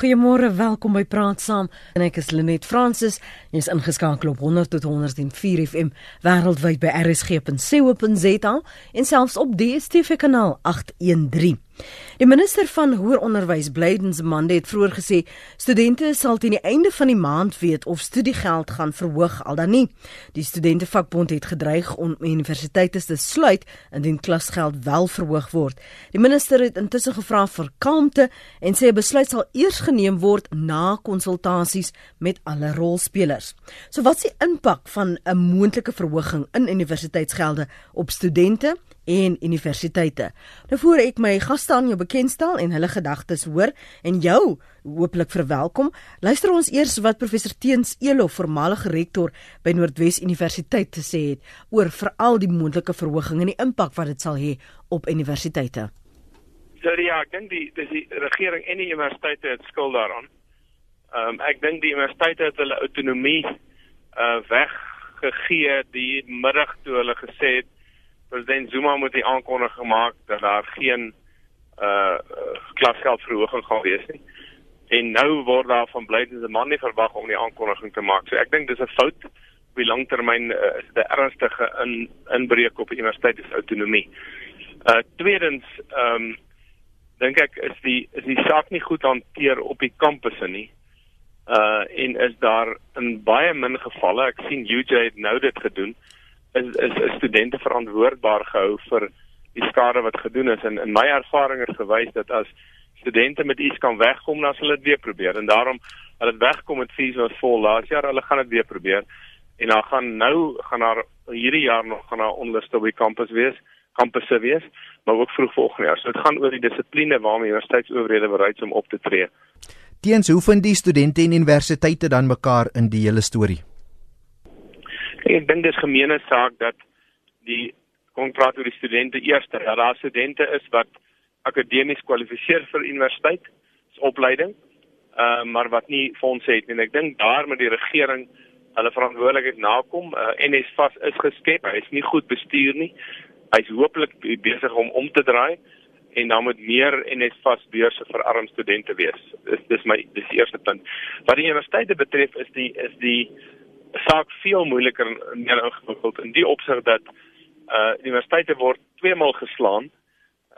Goeiemôre, welkom by Praat Saam. En ek is Lenet Fransis. Jy's ingeskakel op 100 tot 104 FM wêreldwyd by rsg.co.za en selfs op DStv kanaal 813. Die minister van hoër onderwys, Blyden Zimande, het vroeër gesê studente sal teen die einde van die maand weet of studiegeld gaan verhoog al dan nie. Die studentevakbond het gedreig om universiteite te sluit indien klasgeld wel verhoog word. Die minister het intussen gevra vir kalmte en sê 'n besluit sal eers geneem word na konsultasies met alle rolspelers. So wat is die impak van 'n moontlike verhoging in universiteitsgelde op studente? En universiteite. Nou voor ek my gaste aan jou bekendstel en hulle gedagtes hoor en jou hooplik verwelkom, luister ons eers wat professor Teens Elo, voormalige rektor by Noordwes Universiteit te sê het oor veral die moontlike verhoging en die impak wat dit sal hê op universiteite. So ja, ek dink die dis die regering en die universiteite het skuld daaraan. Ehm um, ek dink die universiteite het hulle autonomie uh weggegee die middag toe hulle gesê het president Zuma moet die aankondiging maak dat daar geen uh klasgeldverhoging gaan wees nie. En nou word daar van blydende man nie verwag om die aankondiging te maak. So ek dink dis 'n fout op die langtermyn uh, is dit 'n ernstige in inbreuk op die universiteit se autonomie. Uh tweedens ehm um, dink ek is die is die saak nie goed hanteer op die kampusse nie. Uh en is daar in baie min gevalle, ek sien UJ het nou dit gedoen is is, is studente verantwoordbaar gehou vir die skade wat gedoen is. En in my ervaring het gewys dat as studente met iets kan wegkom dan sal hulle dit weer probeer. En daarom as dit wegkom met fees wat vol. Laas jaar hulle gaan dit weer probeer. En dan gaan nou gaan daar hierdie jaar nog gaan daar onluste op die kampus wees kampusse wees maar ook vroeg volgende jaar. So dit gaan oor die dissipline waarmee universiteitsowerhede bereid is om op te tree. Teens hoe vind die studente en universiteite dan mekaar in die hele storie Ek dink dis gemeene saak dat die kontrak oor die studente eerste, dat daar studente is wat akademies kwalifiseer vir universiteit, se opleiding, uh, maar wat nie fondse het nie. En ek dink daar met die regering hulle verantwoordelikheid nakom. Uh, NSFAS is geskep, hy is nie goed bestuur nie. Hy's hopelik besig om om te draai en dan moet meer NSFAS beurse vir arm studente wees. Dis dis my dis die eerste punt. Wat die universiteite betref is die is die saak veel moeiliker en meer ingewikkeld in die opsig dat uh universiteite word tweemaal geslaan.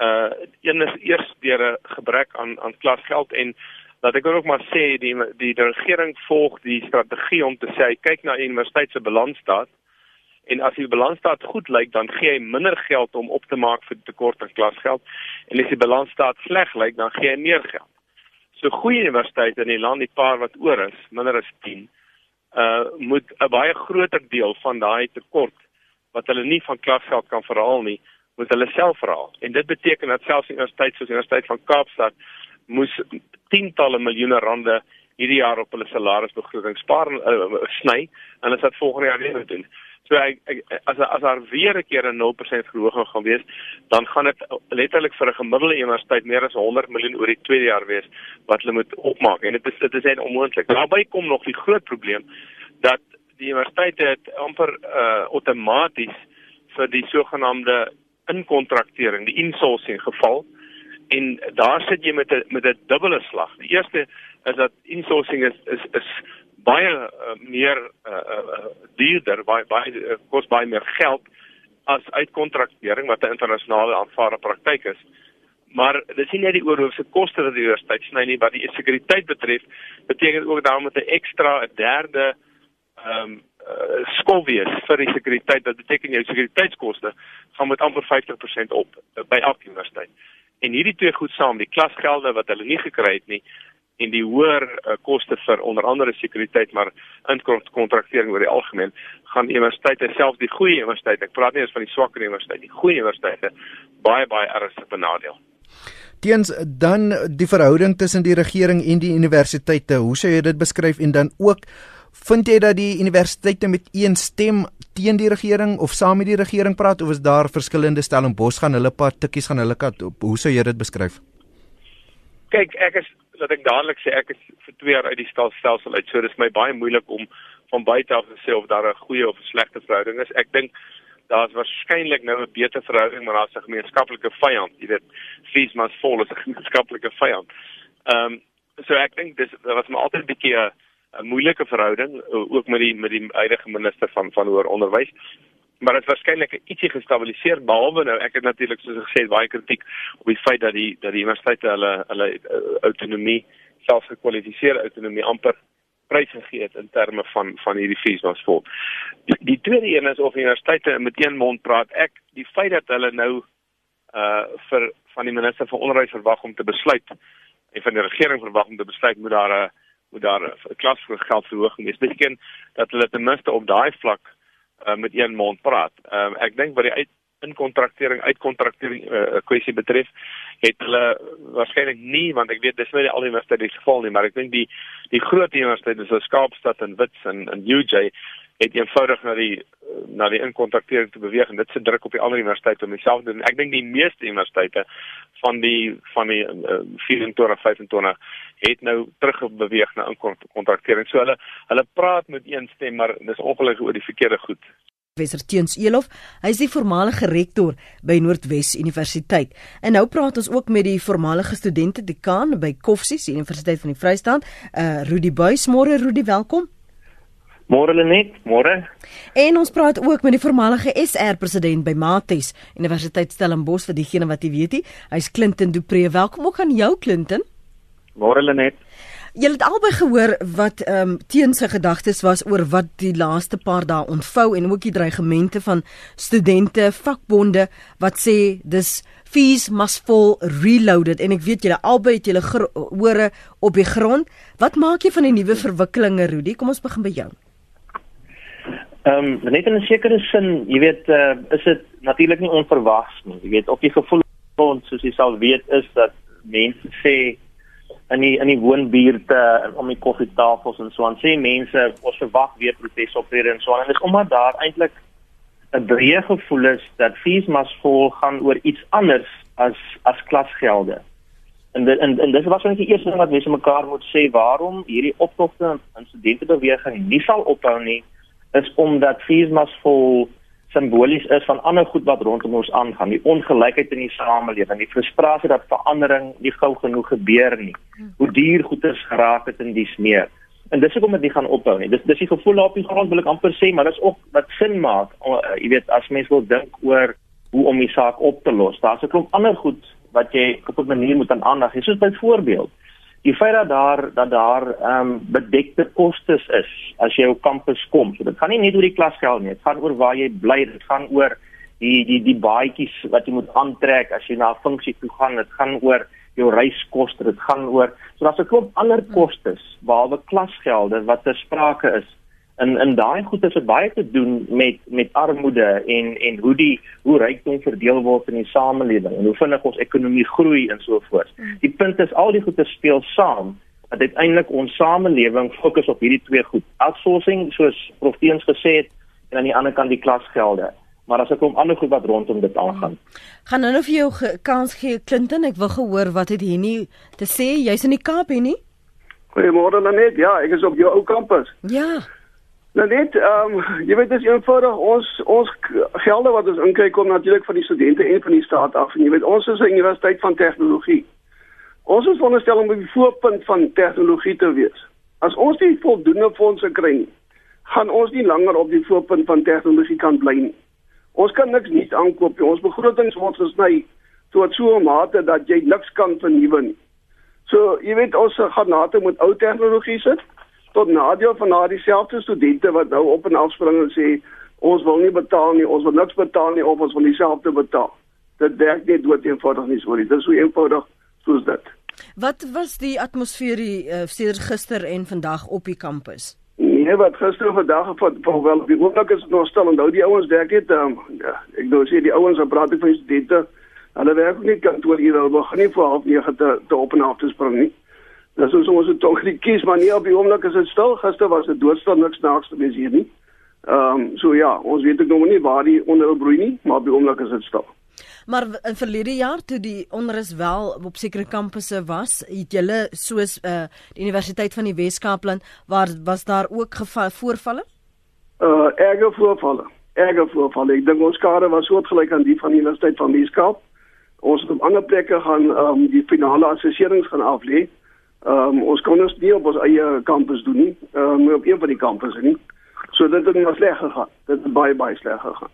Uh een is eers deur 'n gebrek aan aan klasgeld en dat ek ook maar sê die die, die regering volg die strategie om te sê kyk na universiteit se balansstaat en as die balansstaat goed lyk dan gee hy minder geld om op te maak vir tekort aan klasgeld en as die balansstaat sleg lyk dan gee hy meer geld. So goeie universiteite in die land die paar wat oor is, minder as 10 uh moet 'n baie groter deel van daai tekort wat hulle nie van klasgeld kan verhaal nie, moet hulle self verhaal. En dit beteken dat selfs universiteite soos Universiteit van Kaapstad moes tientalle miljoene rande hierdie jaar op hulle salarisbegroting spaar uh, sny en hulle sal volgende jaar weer doen. So ek, ek as as daar weer 'n keer 'n 0% verhoging gaan wees, dan gaan dit letterlik vir 'n gemiddelde universiteit meer as 100 miljoen oor die tweede jaar wees wat hulle moet opmaak en dit is dit is net onmoontlik. Daarby kom nog die groot probleem dat die universiteite het amper uh outomaties vir die sogenaamde inkontraktering, die insourcing geval en daar sit jy met 'n met 'n dubbele slag. Die eerste is dat insourcing is is is baie uh, meer uh, duurder, baie baie uh, kos baie meer geld as uitkontraktering wat 'n internasionale aanvaarde praktyk is. Maar dit nie net die oorhoofse koste wat die universiteit sny nie, wat die sekuriteit betref, beteken ook daarom met 'n ekstra 'n derde ehm um, uh, skof wees vir die sekuriteit. Dit beteken jou sekuriteitskoste gaan met amper 50% op uh, by elke universiteit. En hierdie twee goed saam, die klasgelde wat hulle nie gekry het nie, en die hoër uh, koste vir onder andere sekuriteit maar inkontraktering oor die algemeen gaan universiteite selfs die goeie universiteite ek praat nie eens van die swakker universiteite die goeie universiteite baie baie ernstig benadeel. Teens dan die verhouding tussen die regering en die universiteite hoe sou jy dit beskryf? En dan ook vind jy dat die universiteite met een stem teen die regering of saam met die regering praat of is daar verskillende stellings gaan hulle pad tikkies gaan hulle kat op? Hoe sou jy dit beskryf? Kyk ek is dat ek dadelik sê ek is vir 2 jaar uit die stelsel uit. So dis my baie moeilik om van buite af te sê of daar 'n goeie of 'n slegte verhouding is. Ek dink daar's waarskynlik nou 'n beter verhouding, maar daar's 'n gemeenskaplike vyand. Jy weet, fees must fall as 'n gemeenskaplike vyand. Ehm um, so ek dink dis was maar altyd 'n bietjie 'n moeilike verhouding ook met die met die huidige minister van van hoër onderwys maar dit waarskynlik ietsie gestabiliseer behalwe nou ek het natuurlik soos gesê baie kritiek op die feit dat die dat die universiteite hulle hulle uh, autonomie selfs gekwalifiseerde autonomie amper prys gegee het in terme van van hierdie fees vol. Die, die tweede een is of universiteite met een mond praat. Ek die feit dat hulle nou uh vir van die minister van onderwys verwag om te besluit en van die regering verwag om te besluit moet daar 'n moet daar 'n klas vir geldverhoging wees. Beteken dat hulle ten minste op daai vlak uh, met een mond praat. Ehm uh, ek dink wat die uit inkontraktering uitkontraktering 'n uh, kwessie betref, het hulle waarskynlik nie want ek weet dis nie al die universiteite die geval nie, maar ek dink die die groot universiteite soos Kaapstad en Wits en en UJ het eenvoudig na die na die inkontraktering te beweeg en dit se druk op die ander universiteite om dieselfde te doen. Ek dink die meeste universiteite van die van die uh, 24 25 het nou teruggebeweeg na inkontraktering. So hulle hulle praat met een stem, maar dis ongelukkig oor die verkeerde goed. Professor Teuns Elof, hy is die voormalige rektor by Noordwes Universiteit. En nou praat ons ook met die voormalige studente dekaan by Koffsies Universiteit van die Vrystaat, uh Rudy Buys. Môre Rudy, welkom. Môre Lenet, môre. En ons praat ook met die voormalige SR president by Maties Universiteit Stellenbosch vir diegene wat jy weet nie. Hy's Clinton Dupree. Welkom ook aan jou Clinton. Môre Lenet. Jy het albei gehoor wat ehm um, teen sy gedagtes was oor wat die laaste paar dae ontvou en ook die dreigemente van studente, vakbonde wat sê dis fees must fall reloaded en ek weet julle albei het julle hore op die grond. Wat maak jy van die nuwe verwikkelinge Rudy? Kom ons begin by jou. Ehm um, net in 'n sekere sin, jy weet, uh, is dit natuurlik nie onverwags nie. Jy weet, op die gevoel van soos jy sal weet is dat mense sê in die in die woonbuurte om die koffietafels en so aan sê mense ons verwag weer protesoptrede en so aan. En dis omdat daar eintlik 'n breë gevoel is dat fees must fall gaan oor iets anders as as klasgelde. En dit en, en dis was net die eerste ding wat mense mekaar moet sê waarom hierdie optogte in studentebeweging nie sal ophou nie is omdat feesmas vol simbolies is van ander goed wat rondom ons aangaan, die ongelykheid in die samelewing, die frustrasie dat verandering nie gou genoeg gebeur nie. Hoe duur goeder geraak het in die smeer. En dis hoekom dit nie gaan ophou nie. Dis dis die gevoel op die grond wil ek amper sê, maar dis ook wat sin maak. Uh, jy weet as mens wil dink oor hoe om die saak op te los. Daar's 'n klomp ander goed wat jy op 'n manier moet aan aandag gee. Soos byvoorbeeld die feit dat daar dat daar ehm um, bedekte kostes is as jy op kampus kom. So dit gaan nie net oor die klasgeld nie, dit gaan oor waar jy bly, dit gaan oor die die die baadjies wat jy moet aantrek as jy na 'n funksie toe gaan, dit gaan oor jou reiskoste, dit gaan oor so daar's 'n klomp ander kostes behalwe klasgelde wat ter sprake is in in daai goed is dit baie te doen met met armoede en en hoe die hoe rykdom verdeel word in die samelewing en hoe vinnig ons ekonomie groei en so voort. Mm. Die punt is al die goede speel saam dat uiteindelik ons samelewing fokus op hierdie twee goed. Outsourcing soos Prof Teens gesê het en aan die ander kant die klasgelde. Maar as ek om ander goed wat rondom dit aangaan. Gaan nou nou vir jou kans gee Clinton, ek wil gehoor wat het hier nie te sê. Jy's in die Kaap hier nie? Goeiemôre Lenet. Ja, ek is op jou ou kampus. Ja. Nou net, ehm um, jy weet dis eenvoudig ons ons gelde wat ons inkry kom natuurlik van die studente en van die staat af en jy weet ons is 'n universiteit van tegnologie. Ons is veronderstel om op die voorpunt van tegnologie te wees. As ons nie voldoende fondse kry nie, gaan ons nie langer op die voorpunt van tegnologie kan bly nie. Ons kan niks nuut aankoop nie. Ons begrotings word gesny tot so 'n mate dat jy niks kan vernuwe nie. So, jy weet ons gaan nate met ou tegnologie sit tot nadeel van daardie selfde studente wat nou op en afspring en sê ons wil nie betaal nie, ons wil niks betaal nie of ons wil dieselfde betaal. Dit werk net dood eenvoudig nie so nie. Dit is so eenvoudig soos dit. Wat was die atmosfeer hier uh, sedert gister en vandag op die kampus? Nee, wat gister en vandag van van wel die oomblik is nog stil en nou die ouens werk net um, ja, ek nou sê die ouens wat praat van studente, hulle werk nie kantoor hier, hulle begin nie voor half 9 te, te op en af te spring nie. Dis ons ons het tog die kies maar nie op die oomblik is dit stil. Gister was dit doodstil niks naaks gewees hier nie. Ehm um, so ja, ons weet ek nog nie waar die onderhou broei nie, maar op die oomblik is dit stil. Maar in verlede jaar toe die onrus wel op sekere kampusse was, het julle soos uh die Universiteit van die Wes-Kaapland waar was daar ook voorvalle? Uh erge voorvalle. Erge voorvalle. Ek dink ons skade was soortgelyk aan die van die Universiteit van Wes-Kaap. Ons het op ander plekke gaan ehm um, die finale assesserings gaan aflê Ehm um, ons kon ons nie op ons eie kampus doen nie. Ehm um, op een van die kampusse nie. So dit het nie sleg gegaan. Dit het baie baie sleg gegaan.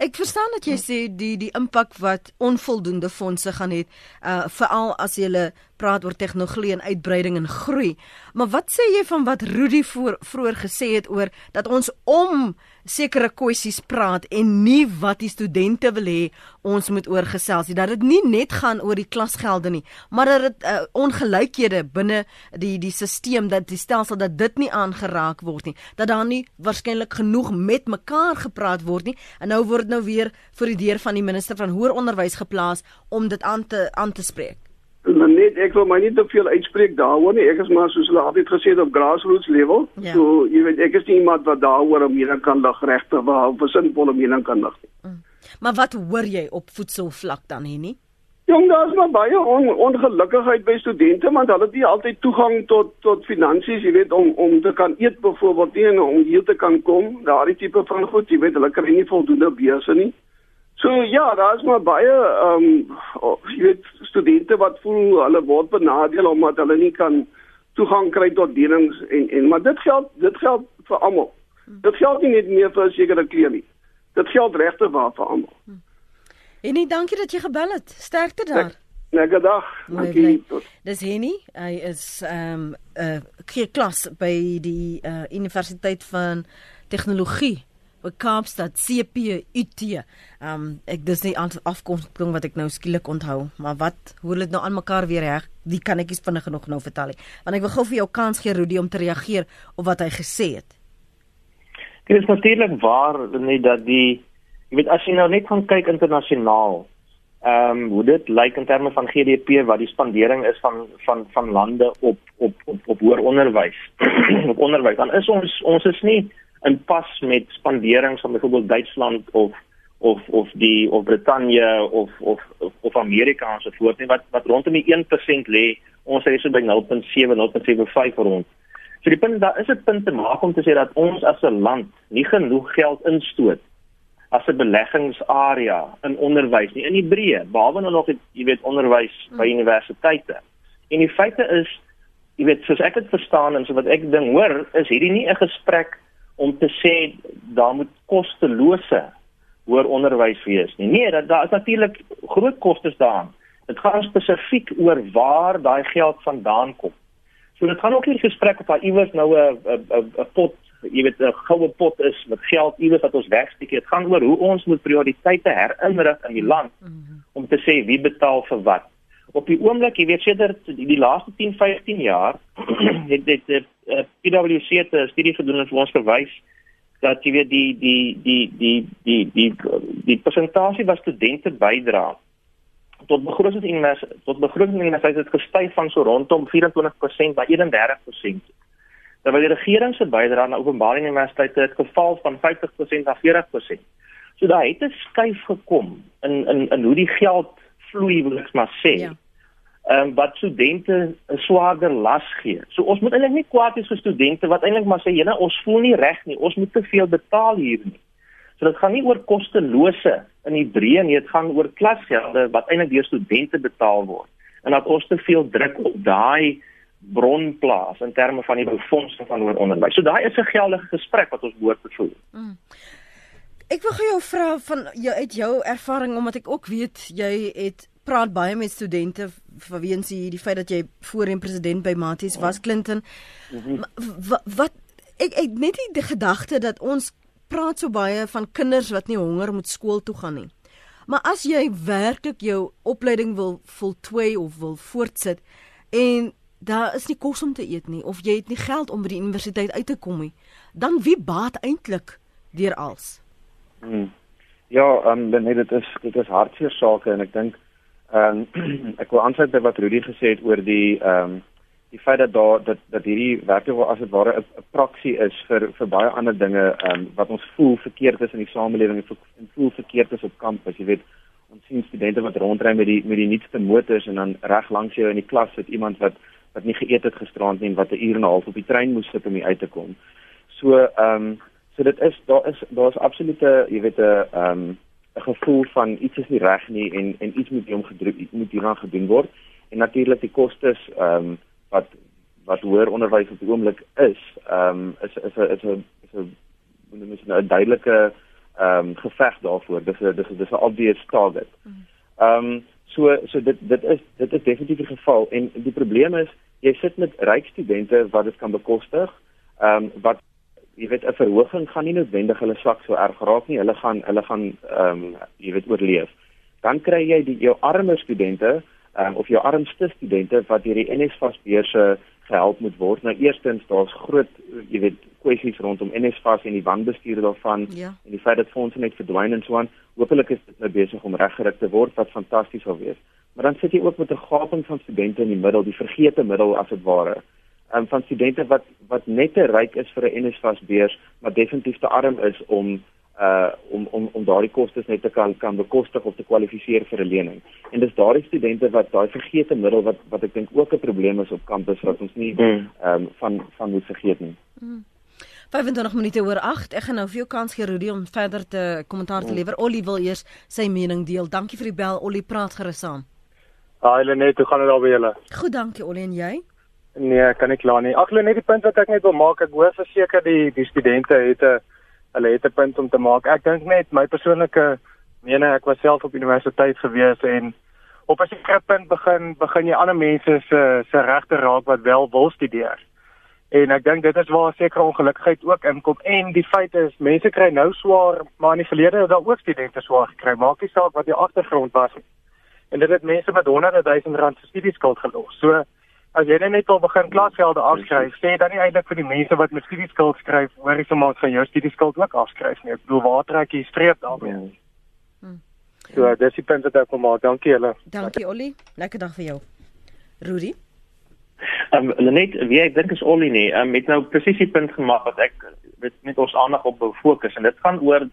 Ek verstaan dat jy sê die die impak wat onvoldoende fondse gaan hê, uh veral as jy praat oor tegnologie en uitbreiding en groei. Maar wat sê jy van wat Rudy voor vroeër gesê het oor dat ons om sekere kwessies praat en nie wat die studente wil hê ons moet oorgesels nie. Dat dit nie net gaan oor die klasgelde nie, maar dat dit uh, ongelykhede binne die die stelsel dat die stelsel dat dit nie aangeraak word nie. Dat daar nie waarskynlik genoeg met mekaar gepraat word nie. En nou word nou weer vir die deur van die minister van hoër onderwys geplaas om dit aan te aan te spreek. Maar net ek wil my nie te veel uitspreek daaroor nie. Ek is maar soos hulle altyd gesê het op grassroots level. Ja. So jy weet ek is nie iemand wat daaroor 'n mening kan lig regte waar op 'n sinvolle mening kan lig nie. Mm. Maar wat hoor jy op voedselvlak dan hier nie? Jong, daar's maar baie on, ongelukkigheid by studente want hulle het nie altyd toegang tot tot finansies, jy weet om om te kan eet byvoorbeeld nie en om hier te kan kom. Daardie tipe van goed, jy weet, hulle kry nie voldoende beurse nie. So ja, daar's maar baie ehm um, jy weet studente wat voel hulle word benadeel omdat hulle nie kan toegang kry tot lenings en en maar dit geld dit geld vir almal. Dit geld nie net meer vir sekere kleer nie. Dit geld regte waar vir almal. En nie dankie dat jy gebel het. Sterkte daar. Lekker dag. Dankie. Dis Henny. Hy is ehm um, 'n uh, keer klas by die uh, Universiteit van Tegnologie Kaapstad CPUT. Ehm um, ek dis nie afkom wat ek nou skielik onthou, maar wat hoe hulle dit nou aan mekaar weer reg, die kan ek nie vinnig genoeg nou vertel nie. Want ek wil gou vir jou kans gee Rudy om te reageer op wat hy gesê het. Dit is natuurlik waar net dat die jy weet as jy nou net gaan kyk internasionaal ehm um, hoe dit lyk in terme van GDP wat die spandering is van van van lande op op op op hoër onderwys op onderwys dan is ons ons is nie in pas met spanderings van byvoorbeeld Duitsland of of of die of Brittanje of of of, of Amerika en so voort nie wat wat rondom die 1% lê ons is so by 0.7 0.75 rond. So die punt daar is 'n punt te maak om te sê dat ons as 'n land nie genoeg geld instoot as 'n beleggingsarea in onderwys nie in die breë behalwe nou nog jy weet onderwys by hmm. universiteite. En die feite is jy weet soos ek dit verstaan en so wat ek dink hoor is hierdie nie 'n gesprek om te sê daar moet kostelose hoër onderwys wees nie. Nee, dat daar is natuurlik groot kostes daaraan. Dit gaan spesifiek oor waar daai geld vandaan kom. So dit gaan ook nie gesprek of daar iewers nou 'n 'n 'n pot, jy weet 'n goue pot is met geld iewers wat ons wegsteek. Dit gaan oor hoe ons moet prioriteite herinrig in die land om te sê wie betaal vir wat op die oomblik, jy weet sedert die, die laaste 10, 15 jaar het dit uh, PwC het 'n studie gedoen en vir ons verwys dat jy weet die die die die die die die persentasie wat studente bydra tot begrotingsuniversiteit tot begrotingsuniversiteit het gestyg van so rondom 24% na 31%. Terwyl die regering se bydrae na openbare universiteite het geval van 50% na 40%. So daar het 'n skuif gekom in in in hoe die geld vloei wil ek maar sê. Ja um, wat studente 'n swaarder las gee. So ons moet eintlik nie kwaad wees vir studente wat eintlik maar sê, "Jene, ons voel nie reg nie. Ons moet te veel betaal hier nie." So dit gaan nie oor kostelose in die breë nie, dit gaan oor klasgelde wat eintlik deur studente betaal word. En dat ons te veel druk op daai bron plaas in terme van die befondsing van hoër onderwys. So daai is 'n geldige gesprek wat ons behoort te voer. Mm. Ek wil jou vra van jou uit jou ervaring omdat ek ook weet jy het praat baie met studente vanweens die, die feit dat jy voorheen president by Maties was Clinton. Mm -hmm. wat, wat ek ek net die gedagte dat ons praat so baie van kinders wat nie honger moet skool toe gaan nie. Maar as jy werklik jou opleiding wil voltooi of wil voortsit en daar is nie kos om te eet nie of jy het nie geld om by die universiteit uit te kom nie, dan wie baat eintlik deur als? Hmm. Ja, ehm um, dit is dit is hartseer sake en ek dink Ehm um, ek wil aansluit by wat Rudy gesê het oor die ehm um, die feit dat daar dat dat hierdie werklik as dit ware 'n praksie is vir vir baie ander dinge ehm um, wat ons voel verkeerd is in die samelewing en voel verkeerd is op kampus. Jy weet, ons sien studente wat rondry met die met die nuutste motors en dan reg langs jou in die klas sit iemand wat wat nie geëet het gisterand nie en wat 'n uur en 'n half op die trein moes sit om uit te kom. So ehm um, so dit is daar is daar's absolute jy weet 'n ehm um, 'n gevoel van iets is nie reg nie en en iets moet hom gedruk moet hieraan gedoen word en natuurlik die kostes ehm um, wat wat hoër onderwys op die oomblik is, ehm um, is is 'n is 'n is 'n moet mens nou 'n duidelike ehm um, geveg daarvoor. Dis 'n dis dis 'n obvious target. Ehm um, so so dit dit is dit is definitief die geval en die probleem is jy sit met ryk studente wat dit kan bekostig. Ehm um, wat jy weet 'n verhoging gaan nie noodwendig hulle swak so erg raak nie. Hulle gaan hulle gaan ehm um, jy weet oorleef. Dan kry jy die jou armer studente um, of jou armste studente wat deur die NSFAS beurse gehelp moet word. Nou eerstens daar's groot jy weet kwessies rondom NSFAS en die wanbestuur daarvan Ja. en die feit dat fondse net verdwyn en so aan. Hoopelik is dit nou besig om reggerig te word wat fantasties sal wees. Maar dan sit jy ook met 'n gaping van studente in die middel, die vergete middel as dit ware. Um, van studente wat wat net te ryk is vir 'n NSFAS beurs, maar definitief te arm is om uh om om om daardie kostes net te kan kan bekostig of te kwalifiseer vir 'n lening. En dis daardie studente wat daai vergete middel wat wat ek dink ook 'n probleem is op kampus wat ons nie ehm Hmm. um, van van moet vergeet nie. 25 minute oor 8. Ek gaan nou vir jou kans gee Rudy om verder te kommentaar te lewer. Ollie wil eers sy mening deel. Dankie vir die bel. Ollie praat gerus saam. Haai Lenet, hoe gaan dit daar by julle? Goed, dankie Ollie en jy? Nee, kan ek kla nie. Ag Lenet, die punt wat ek net wil maak, ek hoor verseker die die studente het 'n hulle het 'n punt om te maak. Ek dink net my persoonlike mening, ek was self op universiteit gewees en op 'n sekere punt begin begin jy ander mense se se regte raak wat wel wil studeer. En ek dink dit is waar sekere ongelukkigheid ook inkom en die feit is mense kry nou swaar, maar in die verlede het daar ook studente swaar gekry. Maak nie saak wat die agtergrond was nie. En dit het mense met honderde duisend rand se studieskuld gelos. So as jy net wil begin klasgelde afskryf, sê dan nie eintlik vir die mense wat met studieskuld skryf, hoor jy sommer gaan jou studieskuld ook afskryf nie. Ek bedoel waar trek jy streep daarmee? So dis die punt wat ek wil maak. Dankie julle. Dankie Ollie. Lekker dag vir jou. Rudy? Ehm um, net wie ek dink is Ollie nie, um, het nou presies die punt gemaak wat ek weet met ons aandag op wil fokus en dit gaan oor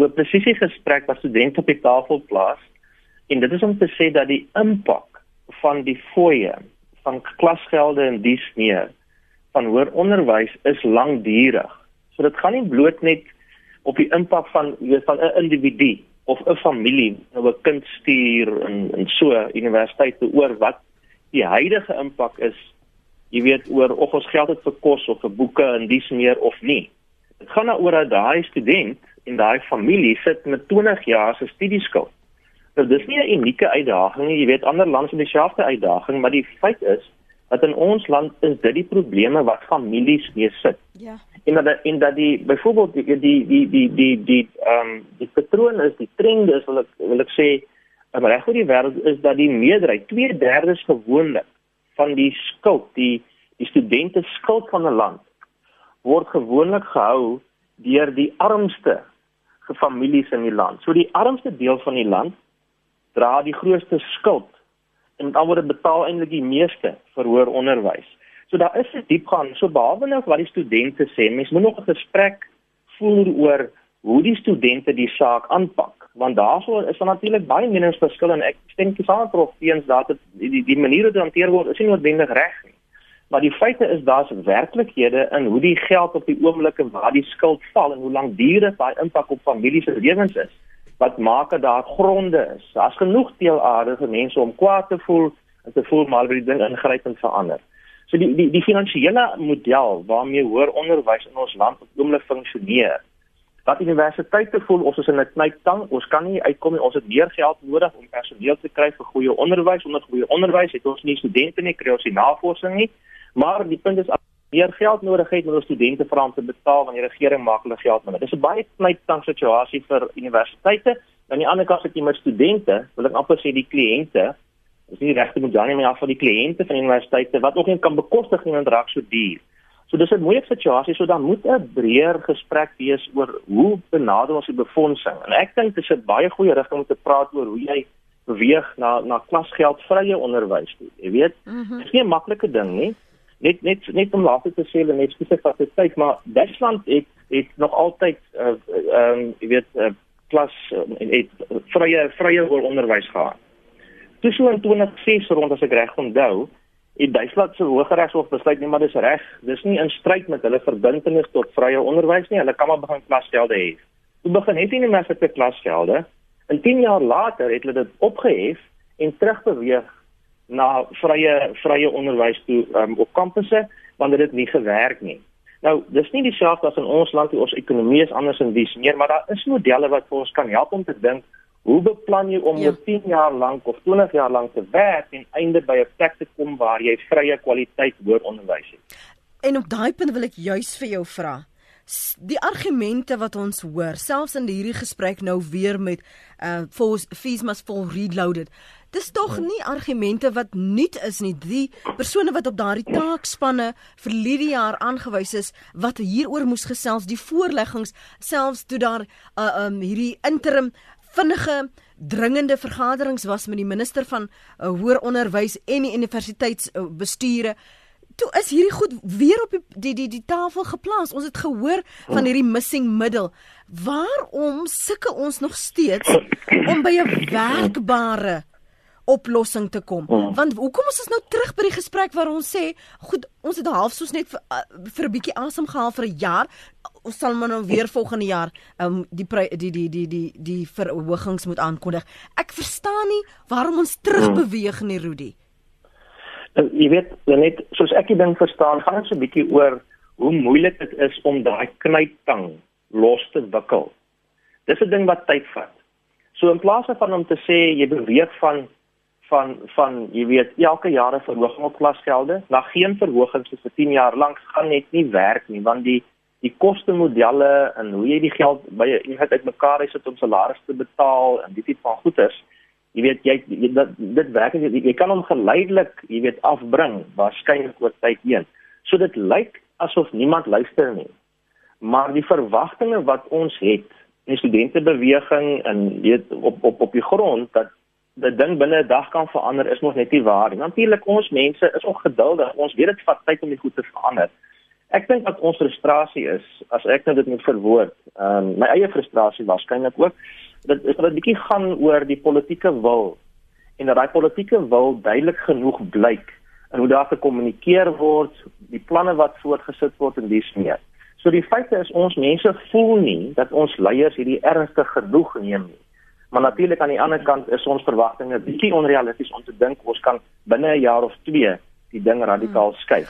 oor presies gesprek wat studente op die tafel plaas en dit is om te sê dat die impak van die fooie van klasgelde en dies meer van hoër onderwys is langdurig. So dit gaan nie bloot net op die impak van weet van 'n individu of 'n familie nou 'n kind stuur in in so universiteit te oor wat die huidige impak is jy weet oor of ons geld het vir kos of vir boeke en dies meer of nie. Dit gaan daaroor dat daai student en daai familie sit met 20 jaar se studieskuld. Nou dis nie 'n unieke uitdaging nie, jy weet ander lande het dieselfde uitdaging, maar die feit is dat in ons land is dit die probleme wat families mee sit Ja. en dat en dat die byvoorbeeld die die die die die die ehm um, die patroon is die trend is wil ek wil ek sê um, reg oor die wêreld is dat die meerderheid 2/3 gewoonlik van die skuld die die studente skuld van 'n land word gewoonlik gehou deur die armste gefamilies in die land. So die armste deel van die land dra die grootste skuld en word dit betaal eintlik die meeste vir hoër onderwys. So daar is 'n diepgang. So behalwe nou wat die studente sê, mens moet nog 'n gesprek voer oor hoe die studente die saak aanpak, want daarvoor is daar natuurlik baie meningsverskille en ek stem saam Prof Teens dat dit die, die die manier hoe dit hanteer word is nie noodwendig reg nie. Maar die feite is daar's werklikhede in hoe die geld op die oomblik en waar die skuld val en hoe lank duur daai impak op families se lewens is wat maak dat daar gronde is. Daar's genoeg teelaardige mense om kwaad te voel en te voel maar wie die ding ingryp en verander. So die die die finansiële model waarmee hoër onderwys in ons land op oomblik funksioneer. Wat universiteite voel ons is in 'n knyptang, ons kan nie uitkom nie. Ons het meer geld nodig om personeel te kry vir goeie onderwys. Onder goeie onderwys het ons nie studente nie, kry ons nie navorsing nie. Maar die punt is meer geld nodig het ons studente vra om te betaal want die regering maak hulle geld minder. Dis 'n baie knyptang situasie vir universiteite. Aan die ander kant sit jy met studente, wil ek amper sê die kliënte dis nie regte moet dan nie maar vir die kliënte van universiteite wat ook nie kan bekostig nie want raak so duur. So dis 'n moeilike situasie, so dan moet 'n breër gesprek wees oor hoe benader ons die befondsing. En ek dink dis 'n baie goeie rigting om te praat oor hoe jy beweeg na na klasgeldvrye onderwys toe. Jy weet, Mhm. dit mm is nie 'n maklike ding nie. Net net net om later te sê net spesifiek wat dit tyd, maar Duitsland het het nog altyd ehm uh, um, jy weet uh, klas uh, het vrye vrye onderwys gehad. Toe so in 2006 rond as ek reg onthou, het Duitsland se Hooggeregshof besluit nee maar dis reg, dis nie in stryd met hulle verbintenis tot vrye onderwys nie, hulle kan maar begin klasgelde hê. Toe begin het die universiteit klasgelde en 10 jaar later het hulle dit opgehef en terugbeweeg na vrye vrye onderwys toe um, op kampusse wanneer dit nie gewerk nie. Nou, dis nie dieselfde as in ons land hoe ons ekonomie is anders en dis meer, maar daar is modelle wat vir ons kan help om te dink hoe beplan jy om ja. 10 jaar lank of 20 jaar lank te werk en einde by 'n plek te kom waar jy vrye kwaliteit hoër onderwys het. En op daai punt wil ek juis vir jou vra die argumente wat ons hoor selfs in hierdie gesprek nou weer met uh fees must fall reloaded. Dis tog nie argumente wat nuut is nie. Die persone wat op daardie taakspanne vir hierdie jaar aangewys is wat hieroor moes gesels die voorleggings selfs toe daar uh um hierdie interim vinnige dringende vergaderings was met die minister van uh, hoër onderwys en die universiteitsbestuure uh, toe is hierdie goed weer op die die die, die tafel geplaas. Ons het gehoor van hierdie missing middle. Waarom sukkel ons nog steeds om by 'n werkbare oplossing te kom? Want hoekom is ons nou terug by die gesprek waar ons sê, goed, ons het half soos net vir, uh, vir 'n bietjie asem gehaal vir 'n jaar. Ons sal maar nou weer volgende jaar um, die die die die die die verhogings moet aankondig. Ek verstaan nie waarom ons terug beweeg nie, Rudy. En jy weet, net soos ek die ding verstaan, gaan dit so 'n bietjie oor hoe moeilik dit is om daai knyptang los te wikkel. Dis 'n ding wat tyd vat. So in plaas van om te sê jy beweeg van van van jy weet elke jaar 'n verhoging op klasgelde, na geen verhogings vir 10 jaar lank gaan net nie werk nie, want die die koste modelle en hoe jy die geld by jy het uitmekaar is om salarisse te betaal en dit tipe van goederes jy weet jy, jy dit dit werk jy, jy kan hom geleidelik jy weet afbring waarskynlik oor tyd heen. So dit lyk asof niemand luister nie. Maar die verwagtinge wat ons het in studentebeweging en weet op op op die grond dat dat ding binne 'n dag kan verander is nog net nie waar nie. Natuurlik ons mense is ongeduldig ons weet dit vat tyd om die goed te verander. Ek dink dat ons frustrasie is as ek nou dit moet verwoord um, my eie frustrasie waarskynlik ook dit is dat 'n bietjie gaan oor die politieke wil en dat daai politieke wil duidelik genoeg blyk en hoe daar gekommunikeer word, die planne wat voortgesit word en dis meer. So die feite is ons mense voel nie dat ons leiers hierdie ernstig genoeg neem nie. Maar natuurlik aan die ander kant is ons verwagtinge bietjie onrealisties om te dink ons kan binne 'n jaar of 2 die ding radikaal hmm. skuif.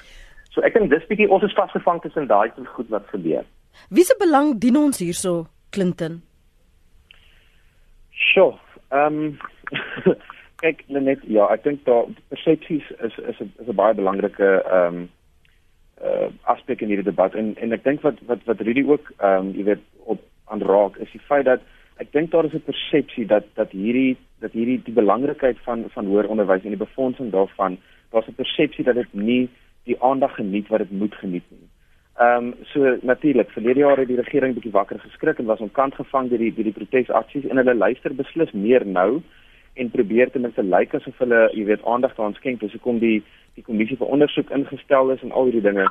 So ek dink dis bietjie ons is vasgevang tussen daai twee goed wat gebeur. Wie se belang dien ons hierso, Clinton? Sjoe. Ehm um, kyk net ja, ek dink daar persepsies is is 'n is 'n baie belangrike ehm um, uh aspek in hierdie debat en en ek dink wat wat wat Rudy ook ehm um, jy weet op aanraak is die feit dat ek dink daar is 'n persepsie dat dat hierdie dat hierdie die belangrikheid van van hoër onderwys en die befondsing daarvan daar's 'n persepsie dat dit nie die aandag geniet wat dit moet geniet nie. Ehm um, so natuurlik verlede jaar het die regering bietjie wakker geskrik en was omkant gevang deur die deur die protesaksies en hulle luister beslis meer nou en probeer ten minste lyk asof hulle, jy weet, aandag daaraan skenk dis hoekom die die kommissie vir ondersoek ingestel is en al hierdie dinge.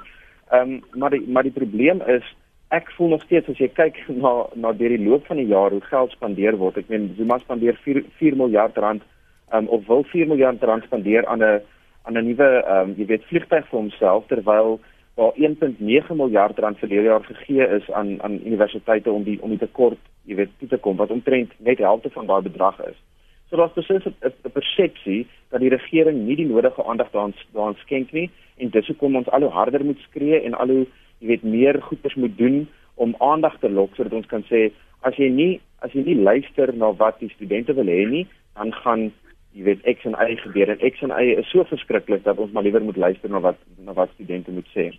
Ehm um, maar die maar die probleem is ek voel nog steeds as jy kyk na na deur die loop van die jaar hoe geld spandeer word. Ek meen Zuma spandeer 4 4 miljard rand ehm um, of wil 4 miljard rand spandeer aan 'n aan 'n nuwe ehm um, jy weet vliegtuig vir homself terwyl waar 1.9 miljard rand vir hierdie jaar gegee is aan aan universiteite om die om die tekort, jy weet, toe te kom wat omtrent net die helfte van daai bedrag is. So daar's presies 'n persepsie dat die regering nie die nodige aandag daaraan daaraan skenk nie en dis hoekom ons al hoe harder moet skree en al hoe jy weet meer goeders moet doen om aandag te lok sodat ons kan sê as jy nie as jy nie luister na wat die studente wil hê nie, dan gaan jy weet X en Y gebeur en X en Y is so verskriklik dat ons maar liewer moet luister na wat na wat studente moet sê.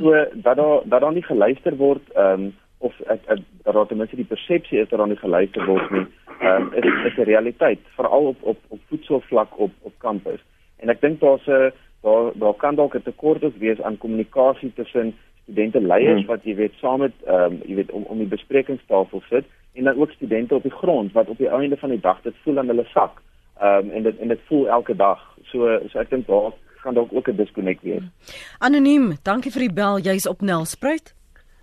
So dat daar dat daar nie geluister word ehm um, of ek, ek, dat daar ten minste die persepsie is dat daar nie geluister word nie. Ehm um, is is 'n realiteit veral op op op voedselvlak op op kampus. En ek dink daar's 'n daar daar kan dalk 'n tekort wees aan kommunikasie tussen studente leiers hmm. wat jy weet saam met ehm um, jy weet om om die besprekingstafel sit en dan ook studente op die grond wat op die einde van die dag dit voel aan hulle sak. Ehm um, en dit en dit voel elke dag. So so ek dink daar kan dalk ook 'n disconnect wees. Anoniem, dankie vir die bel. Jy's op Nelspruit.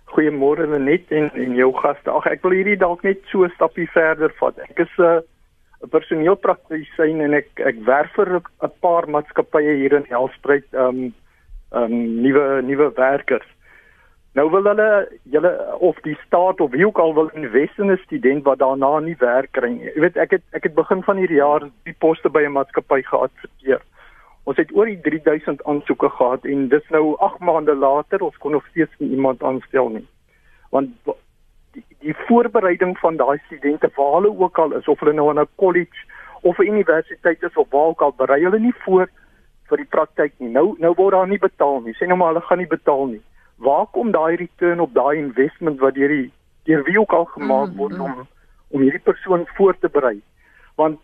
Goeiemôre net en en jou gaste. Ag ek wil hierdie dalk net so 'n stappie verder vat. Ek is 'n uh, 'n personeelpraktisyn en ek ek werk vir 'n paar maatskappye hier in Nelspruit, ehm um, ehm um, nuwe nuwe werkers. Nou wil hulle julle of die staat of wie ook al wil investeer in 'n student wat daarna nie werk kry nie. Jy weet ek het ek het begin van hierdie jaar die poste by 'n maatskappy geadverteer. Ons het oor die 3000 aansoeke gehad en dis nou 8 maande later ons kon nog steeds nie iemand aanstel nie. Want die, die voorbereiding van daai studente waar hulle ook al is of hulle nou aan 'n college of 'n universiteit is of waar ook al berei hulle nie voor vir die praktyk nie. Nou nou word daar nie betaal nie. Sê nou maar hulle gaan nie betaal nie. Waar kom daai return op daai investment wat deur die deur wie ook al gemaak mm, word mm. om om hierdie persoon voor te berei? Want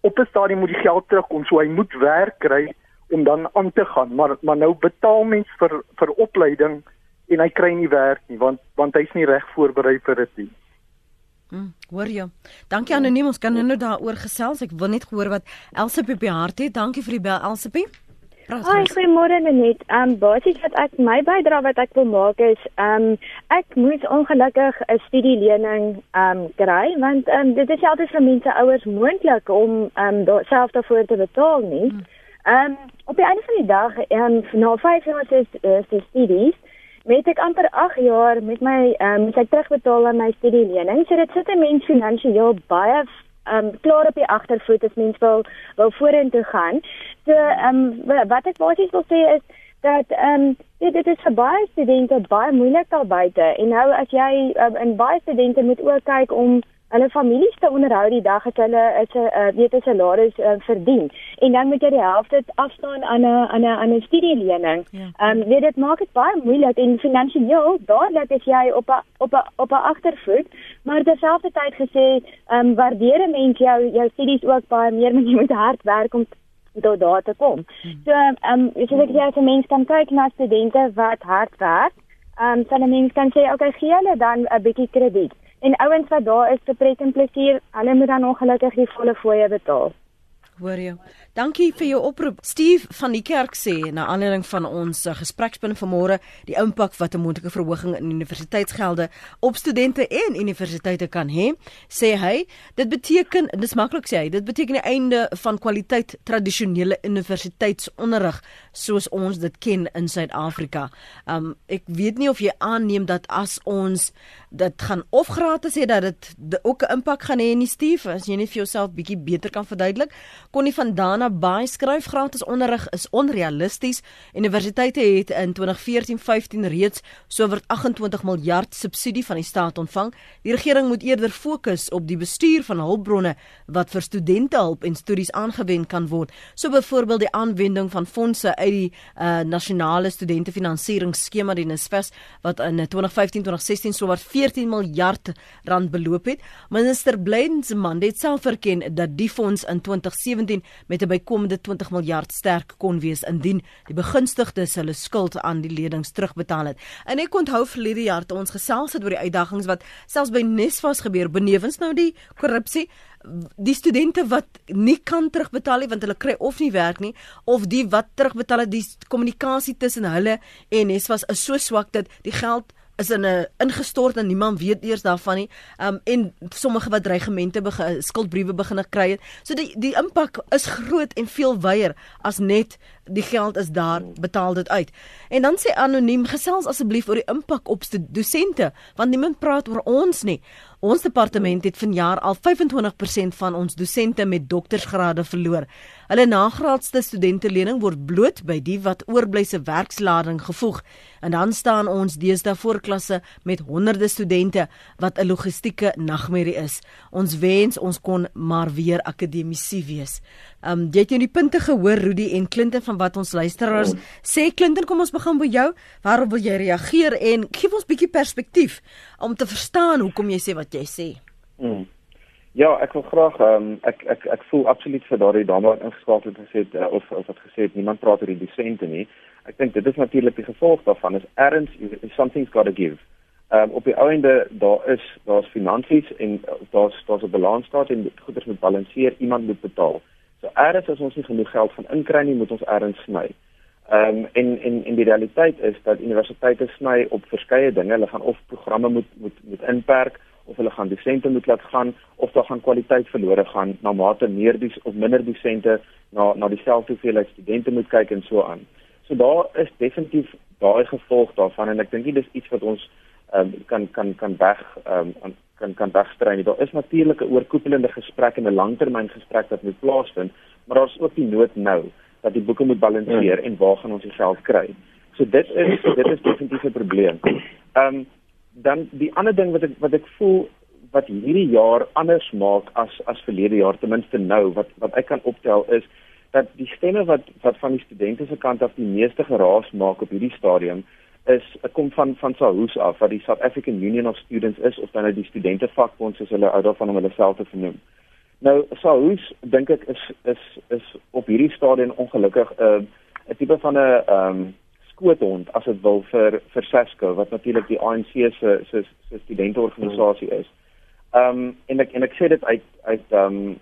op 'n stadium moet die geld terugkom, so hy moet werk kry om dan aan te gaan. Maar maar nou betaal mens vir vir opleiding en hy kry nie werk nie want want hy's nie reg voorberei vir dit nie. Hmm, hoor jy? Dankie anoniem, ons kan nou daaroor gesels. Ek wil net gehoor wat Elsipie op die hart het. Dankie vir die bel Elsipie. Hi, goeiemôre net. Ehm um, basies wat ek my bydrae wat ek wil maak is ehm um, ek moes ongelukkig 'n studielening ehm um, kry want ehm um, dit is altyd vir mense ouers moontlik om ehm um, self daarvoor te betaal nie. Hmm. Ehm um, op die einde van die dag ehm um, na 5 jaar se se studies met ek amper 8 jaar met my ehm um, moet ek terugbetaal aan my studielening. So dit sit 'n mens finansiëel baie um, klaar op die agtervoet as mens wil wil vorentoe gaan. So ehm um, wat ek basies wil sê is dat ehm um, dit, dit is vir baie studente baie moeilik daar buite. En nou as jy um, in baie studente moet ook kyk om hulle families te onderhou die dag as hulle is 'n uh, weet 'n salaris uh, verdien en dan moet jy die helfte afstaan aan 'n aan 'n aan 'n studielening. Ja. Ehm ja. um, weet dit maak dit baie moeilik en finansiëel dadelik is jy op 'n op 'n op 'n agtervoet, maar terselfdertyd gesê ehm um, waardeer 'n mens jou jou studies ook baie meer want jy moet hard werk om tot daar te kom. Hmm. So ehm um, as ek jy as 'n mens kan kyk na studente wat hard werk, ehm um, dan 'n mens kan sê okay, gee hulle dan 'n bietjie krediet. En ouens wat daar is vir pret en plesier, hulle moet dan ongelukkig die volle fooie betaal. Hoor jy? Dankie vir jou oproep. Steve van die kerk sê na aanleiding van ons uh, gesprekspunt vanmôre, die impak wat 'n moontlike verhoging in universiteitsgelde op studente en universiteite kan hê, sê hy, dit beteken, dis maklik sê hy, dit beteken die einde van kwaliteit tradisionele universiteitsonderrig soos ons dit ken in Suid-Afrika. Um ek weet nie of jy aanneem dat as ons dit gaan of gratis hê dat dit ook 'n impak gaan hê in die Steve, as jy net vir jouself bietjie beter kan verduidelik. Konnie van Dana Bey skryf gratis onderrig is onrealisties. Universiteite het in 2014-15 reeds sowat 28 miljard subsidie van die staat ontvang. Die regering moet eerder fokus op die bestuur van hulpbronne wat vir studente help en studies aangewend kan word. So byvoorbeeld die aanwending van fondse uit die uh, nasionale studentefinansieringsskema die NSFAS wat in 2015-2016 sowat 14 miljard rand beloop het. Minister Blydenseman het self erken dat die fonds in 2017 met 'n bykomende 20 miljard sterk kon wees indien die begunstigdes hulle skuld aan die lenings terugbetaal het. En ek onthou verlede jaar toe ons gesels het oor die uitdagings wat selfs by Nesvas gebeur benewens nou die korrupsie die studente wat nie kan terugbetaal nie want hulle kry of nie werk nie of die wat terugbetaal het die kommunikasie tussen hulle en Nesvas is so swak dat die geld is in 'n ingestort en niemand weet eers daarvan nie. Um en sommige wat dreigemente begin skuldbriewe begin kry het. So die die impak is groot en veel wyer as net die geld is daar, betaal dit uit. En dan sê anoniem gesels asseblief oor die impak op dosente want niemand praat oor ons nie. Ons departement het vanjaar al 25% van ons dosente met doktorsgrade verloor. Hulle nagraadste studentelening word bloot by die wat oorbly se werkslading gevoeg. En dan staan ons deesdae voor klasse met honderde studente wat 'n logistieke nagmerrie is. Ons wens ons kon maar weer akademisie wees. Um jy het nou die punte gehoor Rudy en Clinton van wat ons luisteraars sê Clinton kom ons begin by jou. Waarop wil jy reageer en gee ons bietjie perspektief om te verstaan hoekom jy sê wat jy sê. Mm. Ja, ek wil graag um, ek ek ek voel absoluut vir daardie dame wat ingeskakel het gesê uh, of of wat gesê het niemand praat oor die dosente nie. Ek dink dit is natuurlik die gevolg daarvan is erns something's got to give. Ehm um, op die einde daar is daar's finansies en uh, daar's daar's 'n balansstaat en goederes moet balanseer, iemand moet betaal. So erns as ons nie genoeg geld van inkry nie, moet ons erns sny. Ehm um, en en en die realiteit is dat universiteite sny op verskeie dinge. Hulle gaan of programme moet moet moet inperk of hulle gaan dosente moet laat gaan of daar gaan kwaliteit verlore gaan na mate meer dis of minder dosente na na dieselfde hoeveelheid studente moet kyk en so aan. So daar is definitief daai gevolg daarvan en ek dink dis iets wat ons um, kan kan kan weg um, kan kan wegstrei. Daar is natuurlik 'n oorkoepelende gesprek en 'n langtermyngesprek wat moet plaasvind, maar daar's ook die nood nou dat die boeke moet balanseer en waar gaan ons die geld kry? So dit is dit is definitief 'n probleem. Ehm um, dan die ander ding wat ek wat ek voel wat hierdie jaar anders maak as as verlede jaar ten minste nou wat wat ek kan optel is dat die stemme wat wat van die studente se kant af die meeste geraas maak op hierdie stadium is kom van van SAHUS af wat die South African Union of Students is of dan nou die studente vakbond soos hulle ou daarvan om hulle self te vernoem. Nou SAHUS dink ek is is is op hierdie stadium ongelukkig 'n uh, 'n tipe van 'n ehm um, skoothond as dit wil vir vir SESCO wat natuurlik die ANC se se se studenteorganisasie is. Ehm um, en ek en ek sê dit uit uit ehm um,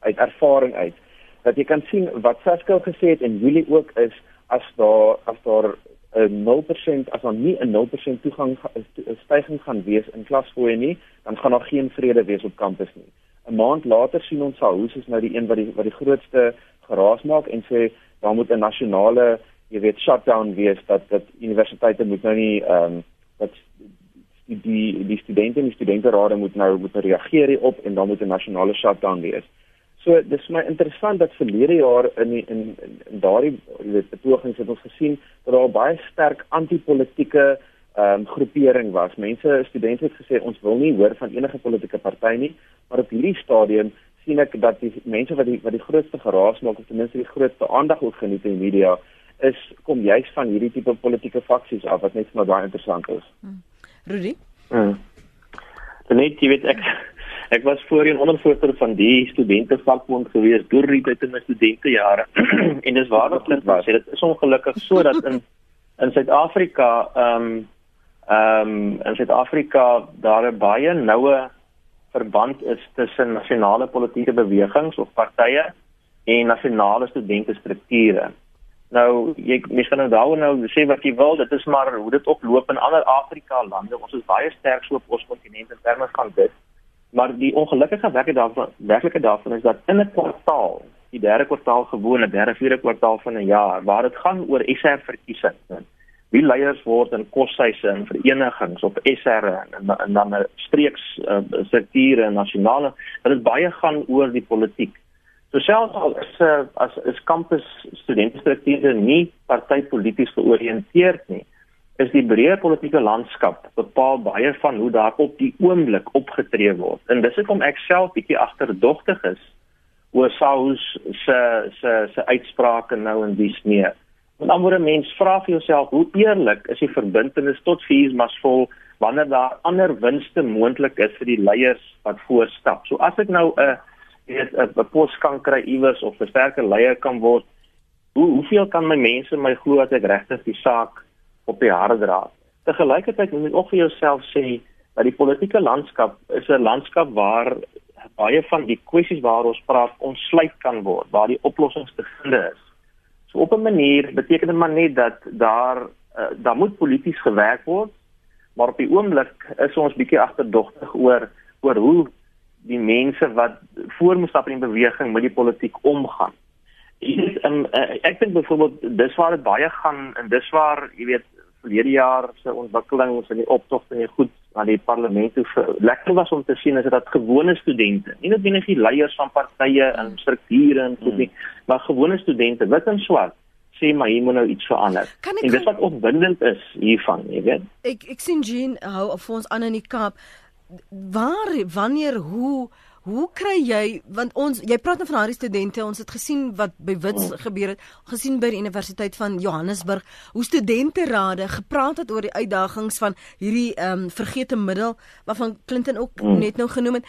uit ervaring uit dat jy kan sien wat SESCO gesê het en Julie ook is as daar as daar 'n 0% as daar nie 'n 0% toegang stygings gaan wees in klasfooie nie, dan gaan daar geen vrede wees op kampus nie. 'n Maand later sien ons al hoe is nou die een wat die wat die grootste geraas maak en sê daar moet 'n nasionale jy weet shutdown wees dat dat universiteite moet nou nie ehm um, dat die die studente en die studenterade moet nou moet reageer hierop en dan moet 'n nasionale shutdown wees. So dis my interessant dat verlede jaar in die, in, in, in daardie weet betogings het ons gesien dat daar baie sterk anti-politieke ehm um, groepering was. Mense studente het gesê ons wil nie hoor van enige politieke party nie, maar op hierdie stadium sien ek dat die mense wat die wat die grootste geraas maak of ten minste die grootste aandag ook geniet in die media is kom juis van hierdie tipe politieke faksies af wat net vir my baie interessant is. Hmm. Rudy? Hmm. Net jy weet ek ek was voorheen ondervoorsitter van die studente vakbond gewees deur die tyd in my studentejare en dis waar klink was. Dit is ongelukkig sodat in in Suid-Afrika ehm um, ehm um, in Suid-Afrika daar 'n baie noue verband is tussen nasionale politieke bewegings of partye en nasionale studente strukture. Nou jy mens kan nou daaroor nou sê wat jy wil, dit is maar hoe dit oploop in ander Afrika lande. Ons is baie sterk so op ons kontinent in terme van dit. Maar die ongelukkige werklikheid daarvan, is dat in 'n kwartaal, die derde kwartaal gewone derde vierde kwartaal van 'n jaar waar dit gaan oor SR verkiesings. Wie leiers word in koshuise en verenigings op SR en, en dan 'n streeks uh, strukture en nasionale, dit baie gaan oor die politiek. So selfs al is uh, as is kampus studentestrukture nie partytpolities georiënteerd nie, is die breë politieke landskap bepaal baie van hoe daar op die oomblik opgetree word. En dis hoekom ek self bietjie agterdogtig is oor Saus se se se uitsprake nou in die snee. Want dan word 'n mens vra vir jouself, hoe eerlik is die verbintenis tot vier masvol wanneer daar ander winste moontlik is vir die leiers wat voorstap. So as ek nou 'n weet 'n pos kan kry iewers of 'n sterker leier kan word. Hoe hoeveel kan my mense my glo dat ek regtig die saak op die hare dra? Te gelykertyd moet jy ook vir jouself sê dat die politieke landskap is 'n landskap waar baie van die kwessies waar ons praat ontsluit kan word, waar die oplossings te vind is. So op 'n manier beteken dit maar net dat daar uh, daar moet polities gewerk word, maar op die oomblik is ons bietjie agterdogtig oor oor hoe die mense wat voor moet stap in die beweging met die politiek omgaan. Ek um, ek dink byvoorbeeld dis waar dit baie gaan en dis waar jy weet verlede jaar se ontwikkelings in die optog en die goed aan die parlement toe lekker was om te sien is dat gewone studente, nie binne die leiers van partye en strukture en goed nie, hmm. maar gewone studente wit en swart sê maar hier moet nou iets verander. En dis wat opwindend is hiervan, jy weet. Ek ek sien Jean hou of ons aan in die Kaap waar wanneer hoe hoe kry jy want ons jy praat nou van daardie studente ons het gesien wat by Wits oh. gebeur het gesien by die Universiteit van Johannesburg hoe studenterade gepraat het oor die uitdagings van hierdie ehm um, vergete middel waarvan Clinton ook mm. net nou genoem het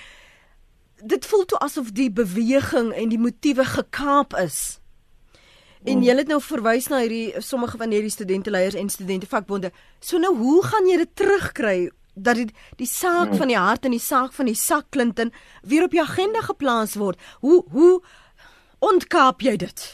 dit voel toe asof die beweging en die motiewe gekaap is En jy het nou verwys na hierdie sommige van hierdie studenteleiers en studente vakbonde. So nou hoe gaan jy dit terugkry dat die die saak hmm. van die hart en die saak van die sak Clinton weer op die agenda geplaas word. Hoe hoe ontkaap jy dit?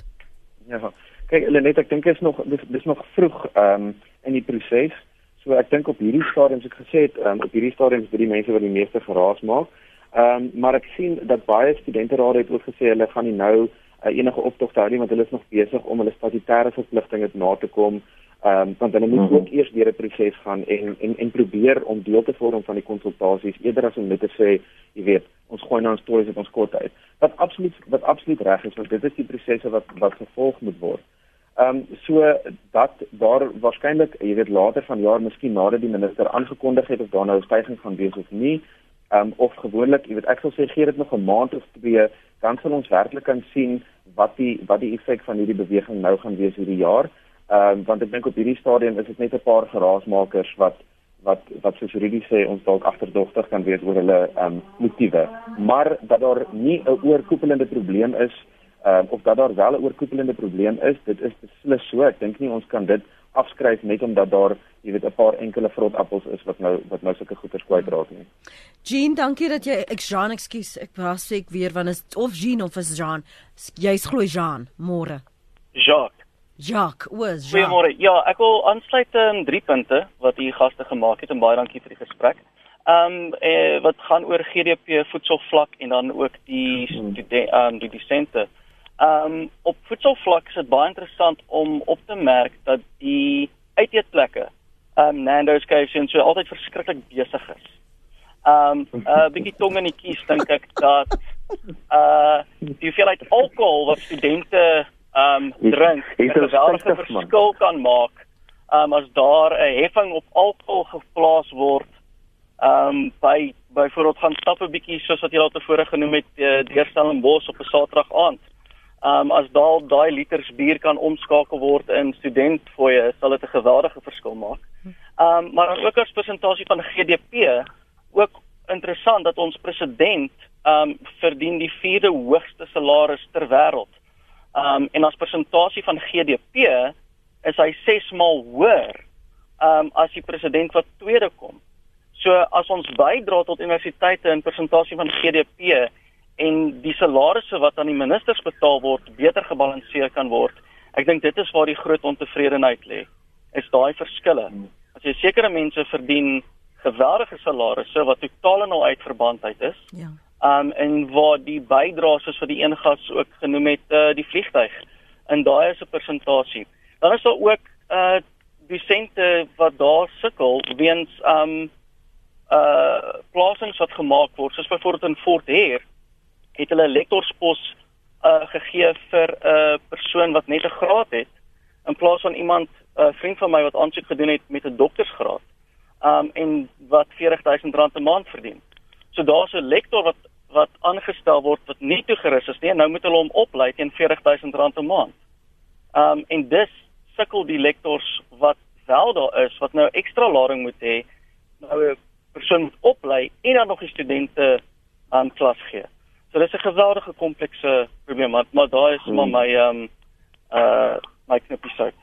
Ja. Kyk, Lenet, ek dink dit is nog dis, dis nog vroeg ehm um, in die proses. So ek dink op hierdie stadium, soos ek gesê het, um, op hierdie stadium is dit die mense wat die meeste geraas maak. Ehm um, maar ek sien dat baie studenterade het ook gesê hulle gaan nie nou uh, enige optog hou nie want hulle is nog besig om hulle statutêre verpligtinge na te kom Ehm um, want hulle moet mm -hmm. ook eers deur 'n proses gaan en en en probeer om deel te vorm van die konsultasies eerder as om net te sê, jy weet, ons gooi nou ons stories op ons kort uit. Wat absoluut wat absoluut reg is, want dit is die prosesse wat wat gevolg moet word. Ehm um, so dat daar waarskynlik, jy weet later vanjaar miskien nadat die minister aangekondig het of daar nou 'n stygings gaan wees of nie, ehm um, of gewoonlik, jy weet ek sal sê gee dit nog 'n maand of twee, dan sal ons werklik kan sien wat die wat die effek van hierdie beweging nou gaan wees hierdie jaar. Ehm um, want ek dink op hierdie stadium is dit net 'n paar geraasmakers wat wat wat soos Rudy sê ons dalk agterdogtig kan wees oor hulle ehm um, motiewe, maar dat daar nie 'n oorkoepelende probleem is ehm um, of dat daar wel 'n oorkoepelende probleem is, dit is beslis so. Ek dink nie ons kan dit afskryf net omdat daar, jy weet, 'n paar enkele vrotappels is wat nou wat nou sulke goeders kwytraak nie. Jean, dankie dat jy ek Jean, ekskuus, ek was sê ek weer want is of Jean of is Jean. Jy's glo Jean, môre. Jacques. Jacques, o, is Jean. Goeiemôre. Ja, ek wil aansluit in drie punte wat u gaste gemaak het en baie dankie vir die gesprek. Ehm um, eh, wat gaan oor GDP voedselvlak en dan ook die studente ehm um, die disente. Ehm um, op voedselvlak is dit baie interessant om op te merk dat die uiteetplekke ehm um, Nando's, KFC en so altyd verskriklik besig is. Ehm um, 'n uh, bietjie tong in die kies dink ek dat uh die hoeveelheid alkohol wat studente um, drink is 'n geweldige spytig, man. verskil kan maak um, as daar 'n heffing op alkohol geplaas word um, by byvoorbeeld gaan stap 'n bietjie soos wat jy al tevore genoem het uh, deur Stellenbosch op 'n Saterdag aand. Um, as daal daai liters bier kan omskakel word in studentfooie, sal dit 'n geweldige verskil maak. Um, maar ook as presentasie van GDP ook interessant dat ons president um, verdien die vierde hoogste salaris ter wêreld. Um, en as persentasie van GDP is hy 6 maal hoër um, as die president wat tweede kom. So as ons bydra tot universiteite in persentasie van GDP en die salarisse wat aan die ministers betaal word beter gebalanseer kan word, ek dink dit is waar die groot ontevredenheid lê. Is daai verskille. As jy sekere mense verdien geweldige salarisse wat totaal en al uit verbandheid is, Ja. Um en waar die bydraes soos vir die een gas ook genoem het uh, die vliegtyg en daai is 'n persentasie. Dan is daar ook uh dosente wat daar sukkel weens um uh plasings wat gemaak word soos byvoorbeeld in Fort Heer het hulle lektorspos uh gegee vir 'n uh, persoon wat net 'n graad het in plaas van iemand 'n uh, vriend van my wat aansoek gedoen het met 'n doktorsgraad um en wat R40000 'n maand verdien. So daar's 'n lektor wat wat aangestel word wat nie toegerus is nie en nou moet hulle hom oplei teen R40000 'n maand. Um en dus sukkel die lektors wat wel daar is wat nou ekstra lading moet hê nou 'n persoon moet oplei en dan nog die studente aan klas gee. So dis 'n geweldige komplekse probleem maar, maar daar is maar my um uh my knippie sout.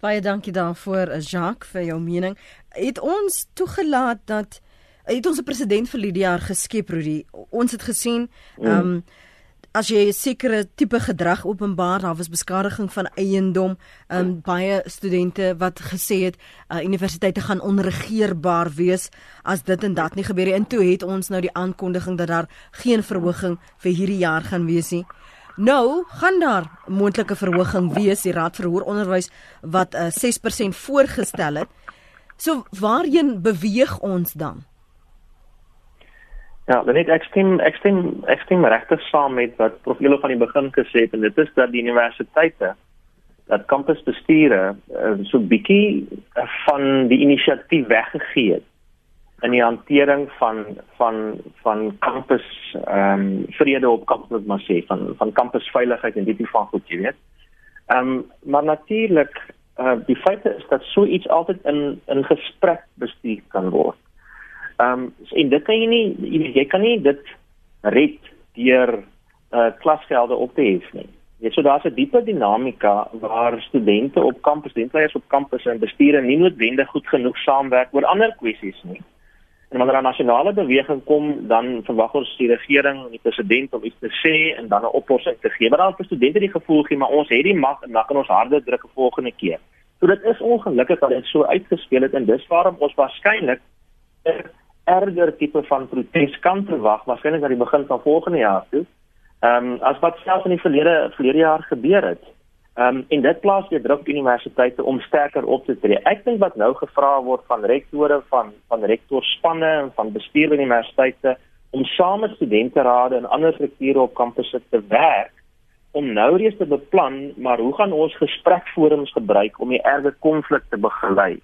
Baie dankie daarvoor, Jacques, vir jou mening. Het ons toegelaat dat het ons 'n president vir die jaar geskep, Rudy. Ons het gesien, ehm um, as jy 'n sekere tipe gedrag openbaar, daar was beskadiging van eiendom, ehm um, baie studente wat gesê het uh, universiteite gaan onregeerbaar wees as dit en dat nie gebeur nie. En toe het ons nou die aankondiging dat daar geen verhoging vir hierdie jaar gaan wees nie. Nou gaan daar moontlike verhoging wees, die Raad vir Hoër Onderwys wat uh, 6% voorgestel het. So waarheen beweeg ons dan? Ja, net ek stem ek stem ek stem regtig saam met wat Prof Elo van die begin gesê het en dit is dat die universiteite dat kampusbestuure uh, so bietjie van die inisiatief weggegee het in die hantering van van van kampus ehm um, vrede op kampus moet maar sê van van kampusveiligheid en dit van goed jy weet. Ehm um, maar natuurlik uh, die feit is dat so iets altyd in in gesprek bestuur kan word. Ehm um, en dit kan jy nie jy, weet, jy kan nie dit red deur uh klasgelde op te hef nie. Jy so daar's 'n diepe dinamika waar studente op kampus, studentleiers op kampus en bestuure nie noodwendig goed genoeg saamwerk oor ander kwessies nie. En wanneer 'n nasionale beweging kom, dan verwag ons die regering en die president om iets te sê en dan 'n oplossing te gee. Maar dan het studente die gevoel gee maar ons het die mag en dan kan ons harder druk die volgende keer. So dit is ongelukkig dat dit so uitgespeel het en dis waarom ons waarskynlik erger tipe van protes kan verwag waarskynlik aan die begin van volgende jaar toe. Ehm um, as wat selfs in die verlede verlede jaar gebeur het. Ehm um, en dit plaas weer druk op universiteite om sterker op te tree. Ek dink wat nou gevra word van rektore van van rektorspanne en van bestuur van universiteite om saam met studenterade en ander strukture op kampusse te werk om nou reeds te beplan, maar hoe gaan ons gesprekforums gebruik om die erge konflik te begelei?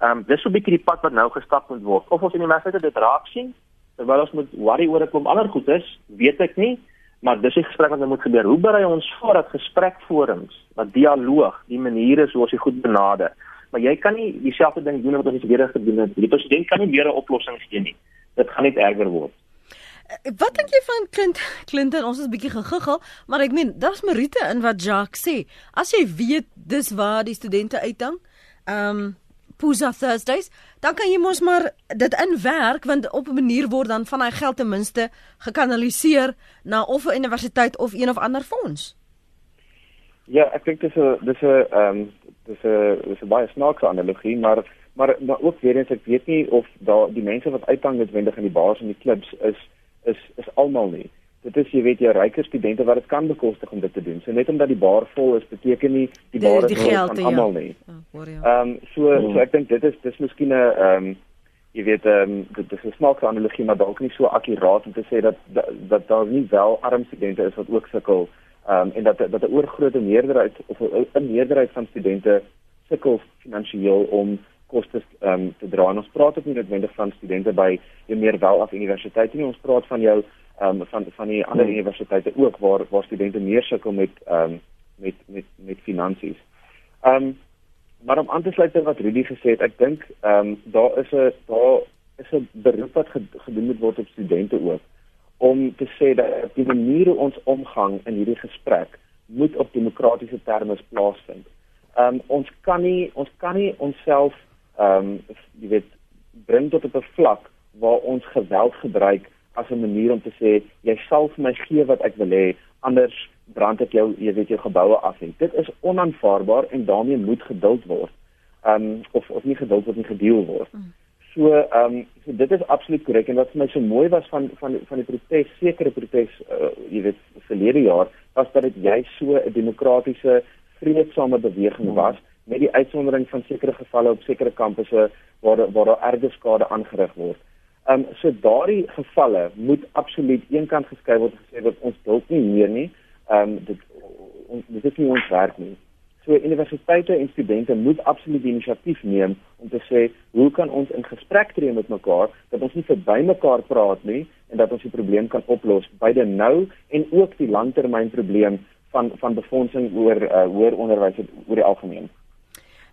Ehm um, dis so 'n bietjie die pad wat nou gestap moet word. Of ons universiteite dit raak sien, terwyl ons moet worry oor 'n klomp ander goedes, weet ek nie, maar dis 'n gesprek wat nou moet gebeur. Hoe berei ons voor dat gesprekforums, dat dialoog, die maniere hoe ons dit goed benader. Maar jy kan nie dieselfde ding doen wat ons verlede gedoen het. Die president kan nie meer 'n oplossing gee nie. Dit gaan net erger word. Eh, wat dink jy van Clint Clinton? Ons is bietjie gegiggel, maar ek meen, daar's Marite in wat Jacques sê. As jy weet dis waar die studente uithang, ehm um, Pusa Thursdays, dan kan jy mos maar dit inwerk want op 'n manier word dan van daai geld ten minste gekanaliseer na of 'n universiteit of een of ander fonds. Ja, ek dink dis 'n dis 'n ehm um, dis 'n dis 'n baie snaakse analogie, maar maar maar ook weer eens ek weet nie of daar die mense wat uithang noodwendig in die baas en die klubs is is is almal nie. Dit is jy weet jy ryker studente wat dit kan bekostig om dit te doen. So net omdat die bar vol is beteken nie die bar is van almal nie. Ehm um, so so ek dink dit is dis miskien 'n ehm um, jy weet ehm um, dit is 'n snaakse analogie maar dalk nie so akkuraat om te sê dat dat, dat daar nie wel arm studente is wat ook sukkel ehm um, en dat dat 'n oorgrootste meerderheid of 'n meerderheid van studente sukkel finansiëel om kostes ehm um, te dra. En ons praat ook nie noodwendig van studente by jou meer welaf universiteite nie. Ons praat van jou ehm um, van van die ander hmm. universiteite ook waar waar studente meer sukkel met ehm um, met met met finansies. Ehm um, maar om aan te sluit by wat Rudy gesê het, ek dink ehm um, daar is 'n daar is 'n beroep wat gedoen moet word op studente ook om te sê dat die maniere ons omgang in hierdie gesprek moet op demokratiese terme plaasvind. Ehm um, ons kan nie ons kan nie onsself ehm um, jy weet bring tot 'n vlak waar ons geweld gebruik as 'n manier om te sê jy sal vir my gee wat ek wil hê anders brand ek jou jy weet jou geboue af en dit is onaanvaarbaar en daarmee moet geduld word. Ehm um, of of nie geduld word nie gedeel word. Mm. So ehm um, so dit is absoluut korrek en wat vir my so mooi was van van van die protes sekere protes uh, jy weet verlede jaar was dat dit juist so 'n demokratiese vreedsame beweging was met die uitsondering van sekere gevalle op sekere kampusse waar waar daar erge skade aangerig word. Ehm um, so daardie gevalle moet absoluut eenkant geskryf word gesê dat ons dalk nie meer nie. Ehm um, dit ons dit is nie ons werk nie. So universiteite en studente moet absoluut die inisiatief neem om te sê hoe kan ons in gesprek tree met mekaar dat ons nie verby mekaar praat nie en dat ons die probleem kan oplos beide nou en ook die langtermynprobleem van van befondsing oor uh, hoër onderwys oor die algemeen.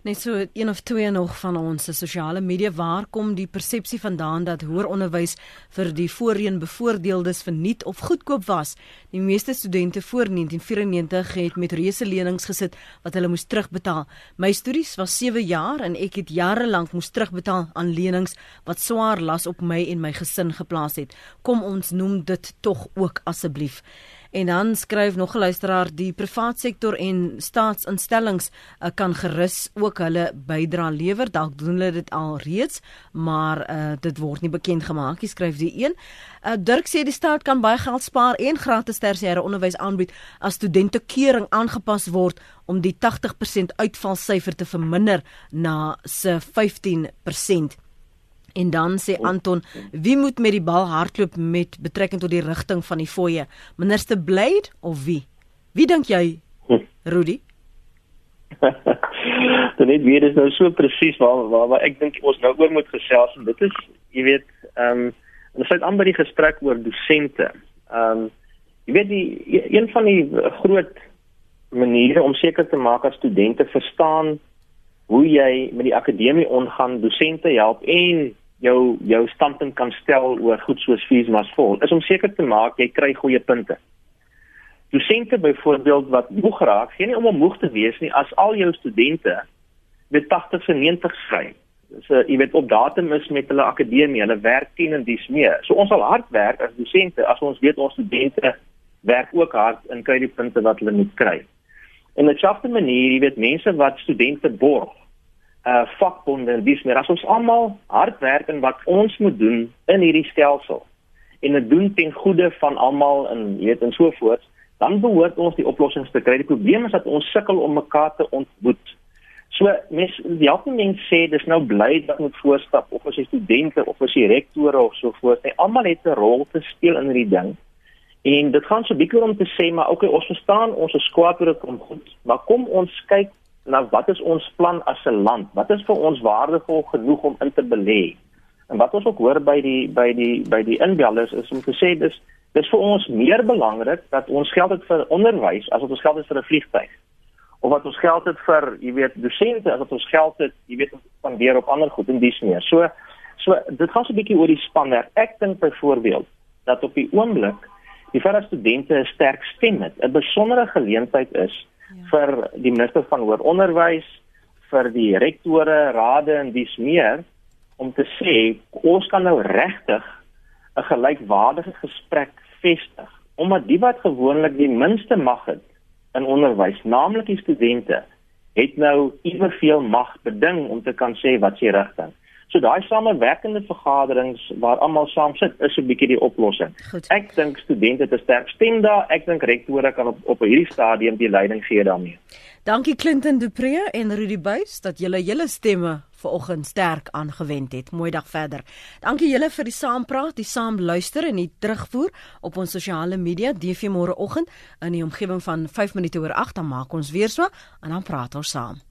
Net so een of twee nog van ons se sosiale media waar kom die persepsie vandaan dat hoër onderwys vir die voorheen bevoordeeldes verniet of goedkoop was. Die meeste studente voor 1994 het met reuse lenings gesit wat hulle moes terugbetaal. My studies was 7 jaar en ek het jare lank moes terugbetaal aan lenings wat swaar las op my en my gesin geplaas het. Kom ons noem dit tog ook asseblief. En dan skryf nog 'n luisteraar die privaat sektor en staatsinstellings uh, kan gerus ook hulle bydra lewer. Dalk doen hulle dit al reeds, maar uh, dit word nie bekend gemaak nie, skryf die een. Uh, Dirk sê die staat kan baie geld spaar en gratis tersiêre onderwys aanbied as studente keuring aangepas word om die 80% uitvalsyfer te verminder na se 15%. En dan sê Anton, wie moet met die bal hardloop met betrekking tot die rigting van die fooie? Minister Blade of wie? Wie dink jy? Rudy? Dan net weer is nou so presies waar, waar waar ek dink ons nou oor moet gesels en dit is jy weet ehm um, ons het aan by die gesprek oor dosente. Ehm um, jy weet die een van die groot maniere om seker te maak dat studente verstaan hoe jy met die akademie omgaan, dosente help en jou jou standpunt kan stel oor goed soos fees mas vol is om seker te maak jy kry goeie punte. Dosente byvoorbeeld wat moeg raak, geen nie om moeg te wees nie as al jou studente met 80 en 90 skry. So jy weet op datum is met hulle akademie, hulle werk 10 en dis meer. So ons sal hard werk as dosente as ons weet ons studente werk ook hard en kry die punte wat hulle moet kry. En 'n skafte manier, jy weet mense wat studente borg uh vakbonde en dis meer as ons almal hard werk en wat ons moet doen in hierdie stelsel en dit doen ten goede van almal en weet en so voort dan behoort ons die oplossings te kry. Die probleem is dat ons sukkel om mekaar te ontmoet. So mens die algemeen mens sê dis nou bly dat moet voorstap of as jy studente of as jy rektore of so voort. Hy almal het 'n rol te speel in hierdie ding. En dit gaan so bietjie om te sê maar okay, ons verstaan ons is kwaad oor dit kom goed, maar kom ons kyk na wat is ons plan as 'n land? Wat is vir ons waardevol genoeg om in te belê? En wat ons ook hoor by die by die by die inbellers is om te sê dis dis vir ons meer belangrik dat ons geld het vir onderwys as wat ons geld het vir 'n vliegtuig of wat ons geld het vir, jy weet, dosente, as wat ons geld het, jy weet, van weer op ander goed en dis meer. So so dit gaan so 'n bietjie oor die spanwerk. Ek dink byvoorbeeld dat op die oomblik die vir studente 'n sterk stem het, 'n besondere geleentheid is ja. vir die minister van hoër onderwys, vir die rektore, rade en dis meer om te sê ons kan nou regtig 'n gelykwaardige gesprek vestig omdat die wat gewoonlik die minste mag het in onderwys, naamlik die studente, het nou evenveel mag beding om te kan sê wat se rigting. So daai samewerkende vergaderings waar almal saam sit, is 'n bietjie die oplossing. Goed. Ek dink studente het 'n sterk stem daar. Ek dink rektore kan op op hierdie stadium die leiding gee daarmee. Dankie Clinton Dupree en Rudy Buys dat julle julle stemme vanoggend sterk aangewend het. Mooi dag verder. Dankie julle vir die saampraat, die saam luister en die terugvoer op ons sosiale media DV môreoggend in die omgewing van 5 minute oor 8 dan maak ons weer so en dan praat ons saam.